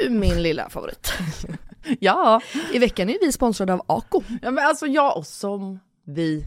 Du min lilla favorit. Ja. I veckan är vi sponsrade av Ako. ja, men alltså jag och som vi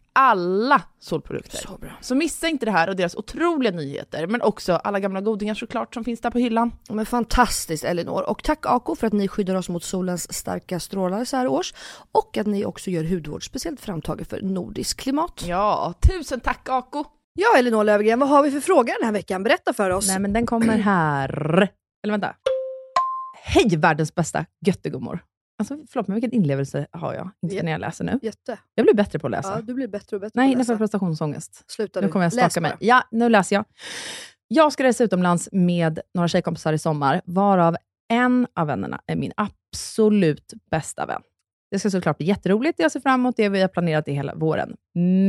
Alla solprodukter. Så bra. Så missa inte det här och deras otroliga nyheter, men också alla gamla godingar såklart som finns där på hyllan. Men fantastiskt Elinor. Och tack Ako för att ni skyddar oss mot solens starka strålar så här års. Och att ni också gör hudvård speciellt framtaget för nordisk klimat. Ja, tusen tack Ako! Ja Elinor Löfgren, vad har vi för fråga den här veckan? Berätta för oss. Nej men den kommer här. Eller vänta. Hej världens bästa göttegummor! Alltså förlåt men vilken inlevelse har jag, inte när jag läser nu. Jätte. Jag blir bättre på att läsa. Ja, du blir bättre och bättre Nej, på att läsa. prestationsångest. Sluta Nu nu. kommer jag staka mig. Ja, nu läser jag. Jag ska resa utomlands med några tjejkompisar i sommar, varav en av vännerna är min absolut bästa vän. Det ska såklart bli jätteroligt. Jag ser fram emot det. Vi har planerat det hela våren.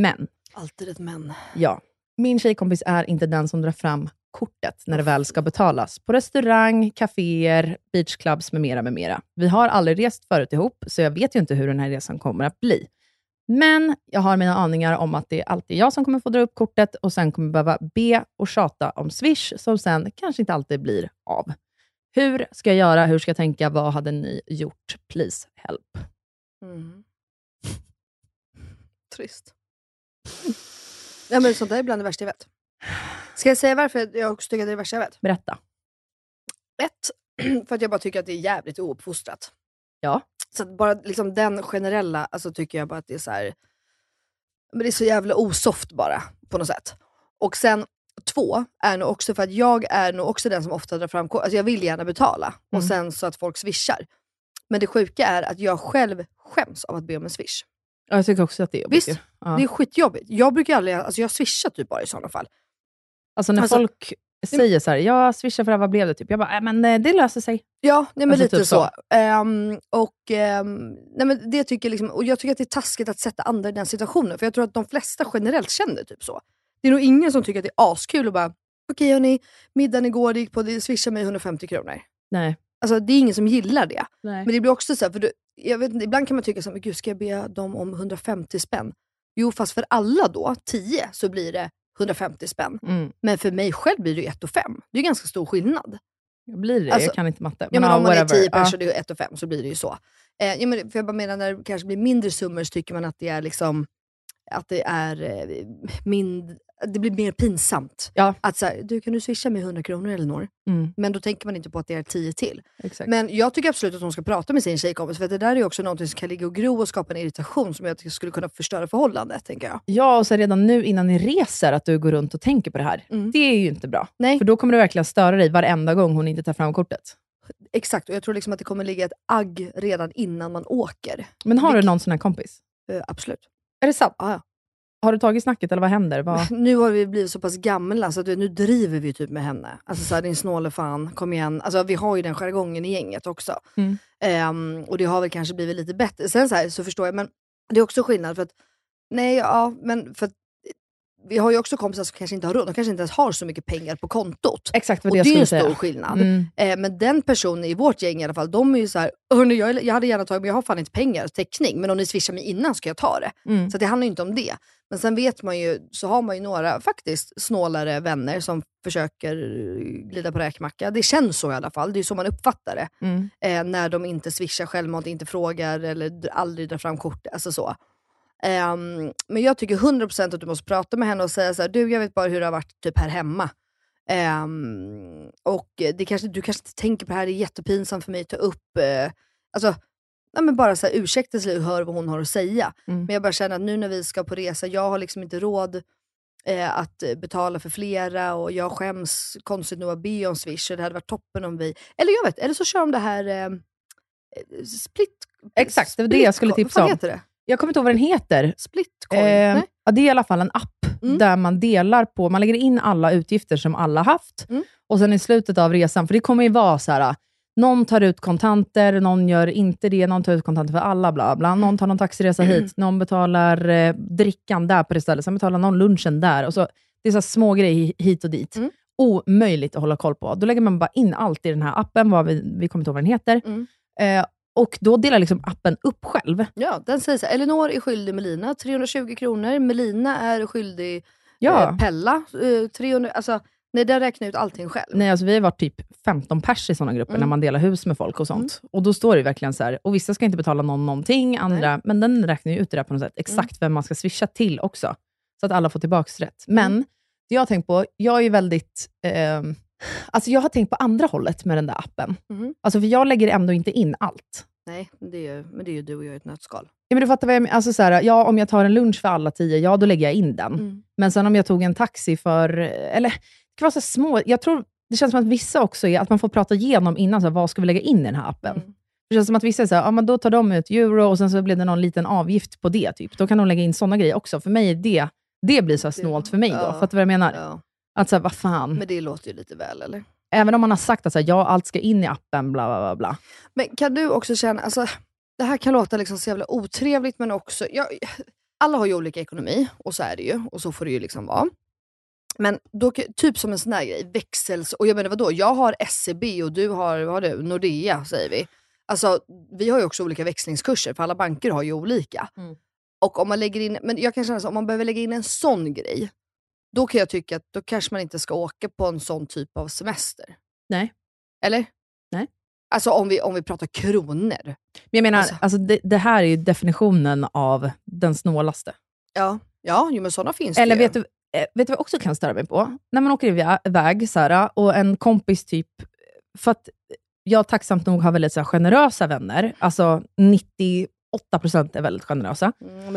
Men, Alltid ett men. ja, min tjejkompis är inte den som drar fram kortet när det väl ska betalas. På restaurang, kaféer, beachclubs med mera, med mera. Vi har aldrig rest förut ihop, så jag vet ju inte hur den här resan kommer att bli. Men jag har mina aningar om att det är alltid jag som kommer få dra upp kortet och sen kommer behöva be och tjata om Swish, som sen kanske inte alltid blir av. Hur ska jag göra? Hur ska jag tänka? Vad hade ni gjort? Please help. Mm. Trist. Ja, men sånt där är bland det värsta jag vet. Ska jag säga varför jag också tycker att det är det värsta jag vet? Berätta. Ett, för att jag bara tycker att det är jävligt ouppfostrat. Ja. Så bara liksom den generella, alltså tycker jag bara att det är så här, men det är så jävla osoft bara på något sätt. Och sen två är nog också för att jag är nog också den som ofta drar fram. Alltså jag vill gärna betala och Mm. sen så att folk swishar. Men det sjuka är att jag själv skäms av att be om en swish. Ja, Jag tycker också att det är jobbigt. Visst. Ja. Det är skitjobbigt. Jag brukar aldrig, alltså jag swishar typ bara i sådana fall. Alltså när Alltså- folk säger så här, jag swishar för det här, vad blev det? Typ. Jag bara, äh, men eh, det löser sig. Ja, nej, men Alltså, lite typ så. så. Ehm, och, ehm, nej, men det tycker jag liksom, och jag tycker att det är taskigt att sätta andra i den situationen, för jag tror att de flesta generellt känner typ så. Det är nog ingen som tycker att det är askul och bara, okej hörni, middagen igår det gick på, det swishade mig 150 kronor. Nej. Alltså det är ingen som gillar det. Nej. Men det blir också så här, för du, jag vet, inte, ibland kan man tycka så här, men gud ska jag be dem om 150 spänn? Jo fast för alla då, 10, så blir det 150 spänn. Mm. Men för mig själv blir det ju 1 5. Det är ganska stor skillnad. Blir det? Alltså, jag kan inte matte. Ja, men ja, om man är whatever. 10 personer och det är 1 5 så blir det ju så. Eh, ja, men, för jag bara menar, när det kanske blir mindre summor så tycker man att det är liksom att det är eh, mind, det blir mer pinsamt. Ja. Att så här, du kan du swisha mig 100 kronor Elinor? Mm, Men då tänker man inte på att det är 10 till. exakt. Men jag tycker absolut att hon ska prata med sin tjejkompis, för det där är också något som kan ligga och gro och skapa en irritation som jag tycker skulle kunna förstöra förhållandet, tänker jag. Ja, och så redan nu innan ni reser, att du går runt och tänker på det här. Mm. Det är ju inte bra. Nej, För då kommer du verkligen störa dig varenda gång hon inte tar fram kortet. exakt. Och jag tror liksom att det kommer ligga ett agg redan innan man åker. Men har Vilk- du någon sån här kompis? Eh, absolut. Är det sant? Ja, ja. Har du tagit snacket eller vad händer? Vad... Nu har vi blivit så pass gamla så att nu driver vi typ med henne. Alltså såhär, din snåle fan, kom igen. Alltså vi har ju den jargongen i gänget också. Mm. Ehm, och det har väl kanske blivit lite bättre. Sen så, här, så förstår jag, men det är också skillnad för att, nej ja, men för vi har ju också kompisar som kanske inte har råd. De kanske inte ens har så mycket pengar på kontot. Exakt vad Och det det är en stor säga. skillnad. Mm. Eh, men den personen i vårt gäng i alla fall, de är ju så här, hörni jag, jag hade gärna tagit men jag har fan inte pengar, täckning. Men om ni swishar mig innan ska jag ta det. Mm. Så det handlar ju inte om det. Men sen vet man ju, så har man ju några faktiskt snålare vänner som försöker glida på räkmacka. Det känns så i alla fall, det är så man uppfattar det. Mm. Eh, när de inte swishar självmant, inte frågar eller aldrig drar fram kort. Alltså så. Ehm, men jag tycker 100% att du måste prata med henne och säga så här, du jag vet bara hur det har varit typ här hemma. Ehm, och det kanske, du kanske inte tänker på det här, det är jättepinsamt för mig att ta upp. Eh, alltså, nej, men bara så här, ursäkta sig och hör vad hon har att säga. Mm. Men jag bara känner att nu när vi ska på resa, jag har liksom inte råd eh, att betala för flera och jag skäms konstigt nog att be om swish. Och det hade varit toppen om vi, eller jag vet, eller så kör de det här eh, eh, split... Exakt, det var det jag skulle tipsa Vad fan om. Jag kommer inte ihåg vad den heter. Splitcoin? Eh, ja, det är i alla fall en app Mm. där man delar på, man lägger in alla utgifter som alla haft Mm. och sen i slutet av resan, för det kommer ju vara så här, någon tar ut kontanter, någon gör inte det, någon tar ut kontanter för alla, bla bla. Någon tar någon taxiresa hit, någon betalar eh, drickan där på det stället, sen betalar någon lunchen där. Och så, det är så små grejer hit och dit. Mm. Omöjligt att hålla koll på. Då lägger man bara in allt i den här appen, vad vi, vi kommer inte ihåg vad den heter. Mm. Eh, och då delar liksom appen upp själv. Ja, den säger så här, Elinor är skyldig Melina 320 kronor, Melina är skyldig Ja. eh, Pella eh, 300, alltså nej den räknar ut allting själv. Nej, alltså vi har varit typ 15 pers i sådana grupper, Mm. när man delar hus med folk och sånt. Och då står det verkligen så här, och vissa ska inte betala någon någonting, andra, men den räknar ju ut det där på något sätt, exakt vem man ska swisha till också. Så att alla får tillbaka rätt. Men, det jag har tänkt på, jag är ju väldigt, ehm, alltså jag har tänkt på andra hållet med den där appen. Mhm. Alltså för jag lägger ändå inte in allt. Nej, det är, ju- men det är ju du och jag i ett nötskal. Ja, men du fattar vad jag menar. Alltså så här, ja, om jag tar en lunch för alla tio, ja då lägger jag in den. Mm. Men sen om jag tog en taxi för, eller det kan vara så små, jag tror, det känns som att vissa också är, att man får prata igenom innan, så här, vad ska vi lägga in i den här appen? Mm. Det känns som att vissa är så här, ja, men då tar de ut euro och sen så blir det någon liten avgift på det. Typ. Då kan de lägga in sådana grejer också. För mig är det, det blir så snålt för mig då. Ja. Fattar du vad jag menar? Ja. Att så här, vad fan. Men det låter ju lite väl eller? Även om man har sagt att så här, ja, allt ska in i appen, bla bla bla. bla. Men kan du också känna, alltså, det här kan låta liksom så jävla otrevligt men också, jag, alla har ju olika ekonomi och så är det ju och så får det ju liksom vara. Men då, typ som en sån här grej, växels... Och jag menar vadå, jag har SEB och du har, vad har du, Nordea säger vi. Alltså vi har ju också olika växlingskurser för alla banker har ju olika. Mm. Och om man lägger in, men jag kan känna så om man behöver lägga in en sån grej, då kan jag tycka att då kanske man inte ska åka på en sån typ av semester. Nej. Eller? Nej. Alltså om vi, om vi pratar kronor. Men jag menar, Alltså- alltså, det, det här är ju definitionen av den snålaste. Ja, ja jo, men sådana finns Eller det ju. vet du, eh, vet du vad jag också kan störa mig på? När man åker iväg- så här, och en kompis typ, för att jag tacksamt nog har väldigt så här, generösa vänner, alltså 98% är väldigt generösa. Mm,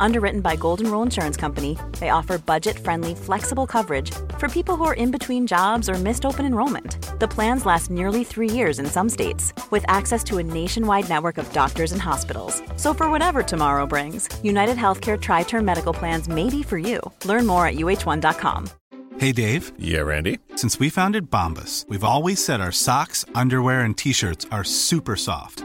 Underwritten by Golden Rule Insurance Company, they offer budget friendly, flexible coverage for people who are in between jobs or missed open enrollment. The plans last nearly three years in some states, with access to a nationwide network of doctors and hospitals. So, for whatever tomorrow brings, United Healthcare Tri Term Medical Plans may be for you. Learn more at uh1.com. Hey Dave, Yeah, Randy. since we founded Bombus, we've always said our socks, underwear, and t shirts are super soft.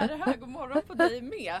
Är det här? God morgon på dig med.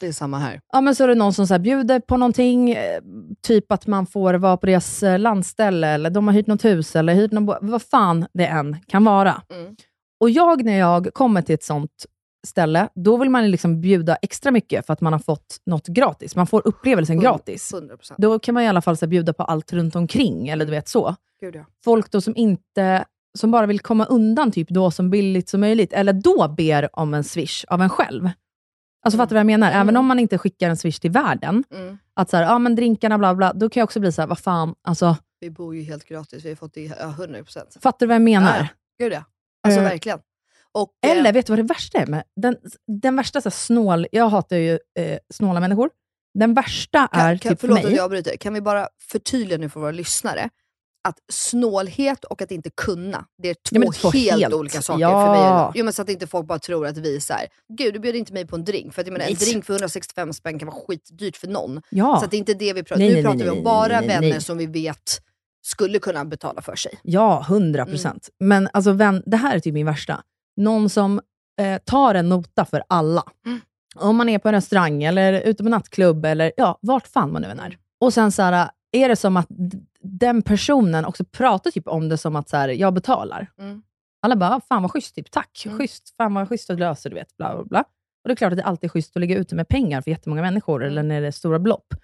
Det är samma här. Ja, men så är det någon som så här bjuder på någonting, eh, typ att man får vara på deras eh, landställe, eller de har hyrt något hus, eller hyrt någon vad fan det än kan vara. Mm. Och jag, när jag kommer till ett sånt ställe, då vill man liksom bjuda extra mycket för att man har fått något gratis. Man får upplevelsen gratis. 100%. Då kan man i alla fall så bjuda på allt runt omkring, eller du vet så. Gud ja. Folk då som inte som bara vill komma undan typ då som billigt som möjligt, eller då ber om en swish av en själv. Alltså fattar du vad jag menar? Även om man inte skickar en swish till världen, Mm. att så här, ja men drinkarna bla bla, då kan jag också bli så här, vad fan, alltså, Vi bor ju helt gratis, vi har fått det ja, 100%. fattar du vad jag menar? Ja, Gud ja. Alltså Eh, verkligen. Och, eh, Eller vet du vad det värsta är? Med? Den, den värsta så här, snål, jag hatar ju eh, snåla människor. Den värsta är kan, kan, typ för förlåt mig, att jag avbryter. Kan vi bara förtydliga nu för våra lyssnare att snålhet och att inte kunna, det är två, Ja, två helt, helt- olika saker ja. för mig. Jo, men så att inte folk bara tror att vi är så här, gud du bjöd inte mig på en drink. För att jag menar, en drink för 165 spänn kan vara skitdyrt för någon. Ja. Så att det är inte det vi pratar Nej, Nu nej, pratar nej, vi om nej, bara vänner som vi vet skulle kunna betala för sig. Ja, hundra procent. Mm. Men alltså, vän, det här är typ min värsta. Någon som eh, tar en nota för alla. Mm. Om man är på en restaurang, eller ute på nattklubb, eller ja, vart fan man nu än är. Och sen så här, är det som att den personen också pratar typ om det som att så här, jag betalar. Mm. Alla bara, fan vad schysst, typ, tack, Mm. schysst, fan vad schysst att du löser, du vet, bla bla bla. Och det är klart att det alltid är schysst att lägga ute med pengar för jättemånga människor, Mm. eller när det är stora belopp.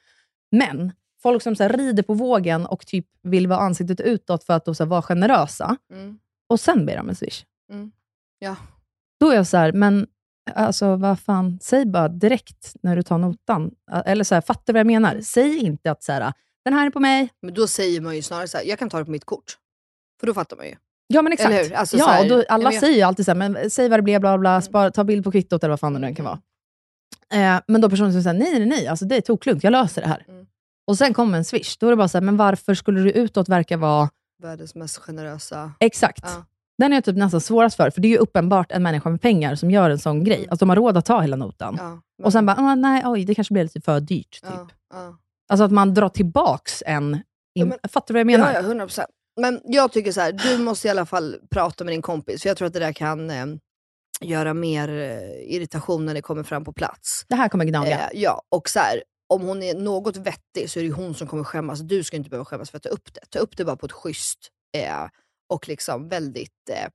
Men folk som så här, rider på vågen och typ vill vara ansiktet utåt för att då, så här, vara generösa, Mm. och sen ber de en swish. Mm. Ja. Då är jag så här, men alltså vad fan, säg bara direkt när du tar notan. Eller så här, fattar vad jag menar? Mm. Säg inte att så här, den här är på mig. Men då säger man ju snarare så här, jag kan ta det på mitt kort. För då fattar man ju. Ja men exakt. Alltså, ja, här, och då, alla men jag- säger ju alltid så här, men säg vad det blev, bla bla, spara, ta bild på kvittot eller vad fan det nu kan vara. Eh, men då personen som säger, nej nej nej, alltså, det är toklugnt, jag löser det här. Mm. Och sen kommer en swish, då är det bara så här, men varför skulle du utåt verka vara... Världens mest generösa. Exakt. Ja. Den är jag typ nästan svårast för, för det är ju uppenbart en människa med pengar som gör en sån grej. Alltså de har råd att ta hela notan. Ja, Och sen bara, ah, nej, oj, det kanske blir lite för dyrt. Typ. ja. Alltså att man drar tillbaks en... Ja, men- fattar du vad jag menar? Ja, ja, 100 procent. Men jag tycker så här, du måste i alla fall prata med din kompis, för jag tror att det där kan eh, göra mer eh, irritation när det kommer fram på plats. Det här kommer gnaga. Eh, ja, och så här, om hon är något vettig så är det hon som kommer skämmas. Du ska inte behöva skämmas för att ta upp det. Ta upp det bara på ett schysst eh, och liksom väldigt eh,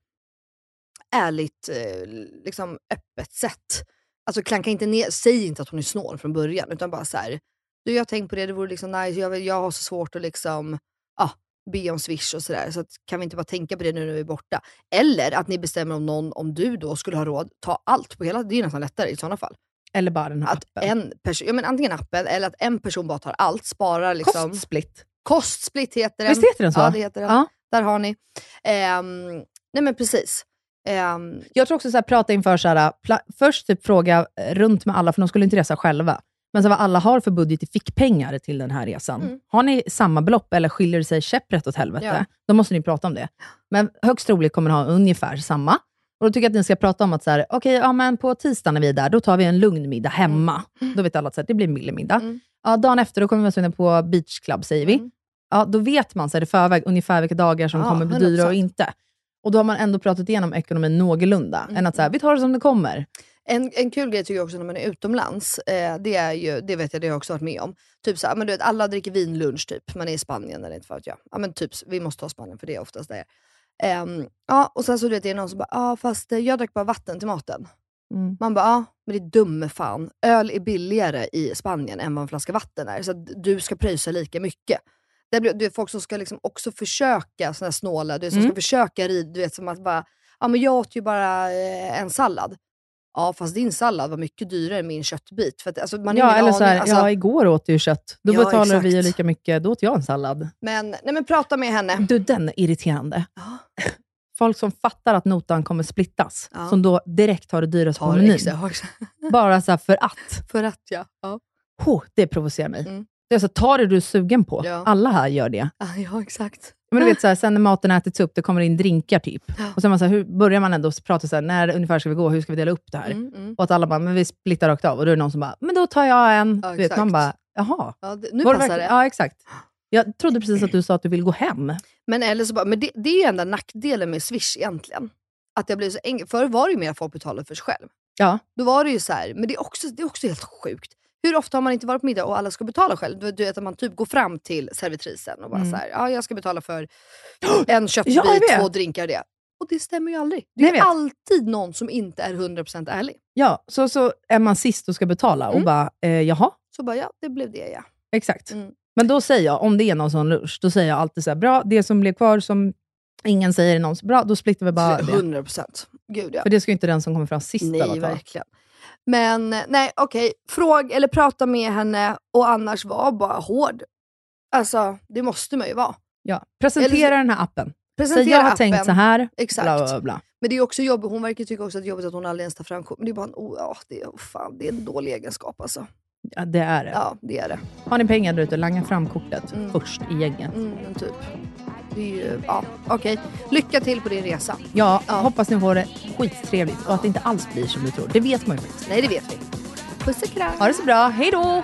ärligt, eh, liksom öppet sätt. Alltså klanka inte ner, säg inte att hon är snål från början, utan bara så här, du jag har tänkt på det, det vore liksom nice, jag, vill- jag har så svårt att liksom, ah, be om swish och sådär. Så att, kan vi inte bara tänka på det nu när vi är borta? Eller att ni bestämmer om någon, om du då skulle ha råd, ta allt på hela, det är nästan lättare i sådana fall. Eller bara den här Att appen. en person, ja men antingen appen eller att en person bara tar allt, sparar liksom. Kostsplit. Kostsplit heter den. Visst heter den så? Ja, det heter den. Ja. Där har ni. Ehm, nej men precis. Ehm, Jag tror också så här, prata inför, så här, först typ fråga eh, runt med alla, för de skulle inte resa själva. Men så vad alla har för budget i fickpengar till den här resan. Mm. Har ni samma belopp eller skiljer det sig käpprätt åt helvete, Ja. då måste ni prata om det. Men högst troligt kommer ni ha ungefär samma. Och Då tycker jag att ni ska prata om att så här, okej, ja, men på tisdag när vi är där, då tar vi en lugn middag hemma. Då vet alla att så här, det blir en billig middag. Mm. Ja, dagen efter då kommer vi vara på beach club, säger vi. Mm. Ja, då vet man så här, i förväg ungefär vilka dagar som Ja, kommer bli dyra 100%. och inte. Och Då har man ändå pratat igenom ekonomin någorlunda, Mm. än att så här, vi tar det som det kommer. En, en kul grej tycker jag också när man är utomlands, eh, det är ju, det vet jag, det har jag också varit med om. Typ så här, men du vet, alla dricker vinlunch typ, man är i Spanien eller inte vet jag. Ja men typ, vi måste ta Spanien för det är oftast det. Ehm, ja, och sen så du vet, det är någon som bara, ja fast eh, jag drack bara vatten till maten. Mm. Man bara, ja men det är dumme fan. Öl är billigare i Spanien än vad en flaska vatten är, så att du ska pröjsa lika mycket. Det blir, det är folk som ska liksom också försöka, såna här snåla, du vet, som Mm. ska försöka rid, du vet som att bara, ja men jag åt ju bara eh, en sallad. Ja fast din sallad var mycket dyrare än min köttbit. För att, alltså, man Ja, eller så här, alltså, ja, igår åt du ju kött. Då Ja, betalar vi ju exakt. lika mycket, då åt jag en sallad. men, nej, men prata med henne. Du, den är irriterande. Ja. Folk som fattar att notan kommer splittas, Ja. som då direkt har det dyraste på menyn. Bara så för att. För att ja. ja. Oh, det provocerar mig. Mm. Det är så, ta det du är sugen på. Alla här gör det. Ja exakt. Men du vet, så här, sen när maten ätits upp, det kommer in drinkar typ. Och sen man så här, hur börjar man ändå prata så här, när ungefär ska vi gå? Hur ska vi dela upp det här? Mm, mm. Och att alla bara, men vi splittar rakt av. Och då är det någon som bara, men då tar jag en. Ja, du vet, man bara, jaha. Ja, det, nu Var passar det. Ja, exakt. Jag trodde precis att du sa att du vill gå hem. Men, eller så bara, men det, det är ju enda nackdelen med Swish egentligen. Att det blir så enkelt. Förr var det ju mer att folk betalade för sig själv. Ja. Då var det ju så här, men det är, också, det är också helt sjukt. Hur ofta har man inte varit på middag och alla ska betala själv? Du, du vet att man typ går fram till servitrisen och bara Mm. så här, ja jag ska betala för en köttbit, Ja, två drinkar och det. Och det stämmer ju aldrig. Det Nej, är alltid någon som inte är 100% ärlig. Ja, så, så är man sist och ska betala och Mm. bara, eh, jaha, Så bara, ja det blev det ja. exakt. Mm. Men då säger jag, om det är någon sån lunch, då säger jag alltid så här, bra, det som blev kvar som ingen säger är någons, bra, då splittar vi bara det. 100%. Gud ja. För det ska ju inte den som kommer fram sist Nej, verkligen. Men nej, okej. Fråg eller prata med henne och annars var bara hård. Alltså, det måste man ju vara. Ja. Presentera Eller- den här appen. Presentera så jag har appen. tänkt så här, Exakt. bla bla bla. Men det är också jobbigt. Hon verkar tycka också att det är jobbigt att hon aldrig ens tar fram kort. Men det är bara en, oh, ja, det, är, oh, fan, det är en dålig egenskap alltså. Ja, det är det. Ja, det är det. Har ni pengar där ute, langa fram kortet Mm. först i gänget. Mm, typ. Det är ju, ja, okej. Lycka till på din resa. Ja, Ja. hoppas ni får det skittrevligt och att det inte alls blir som du tror. Det vet man ju faktiskt. Nej, det vet vi. Puss och kram. Ha det så bra, hej då!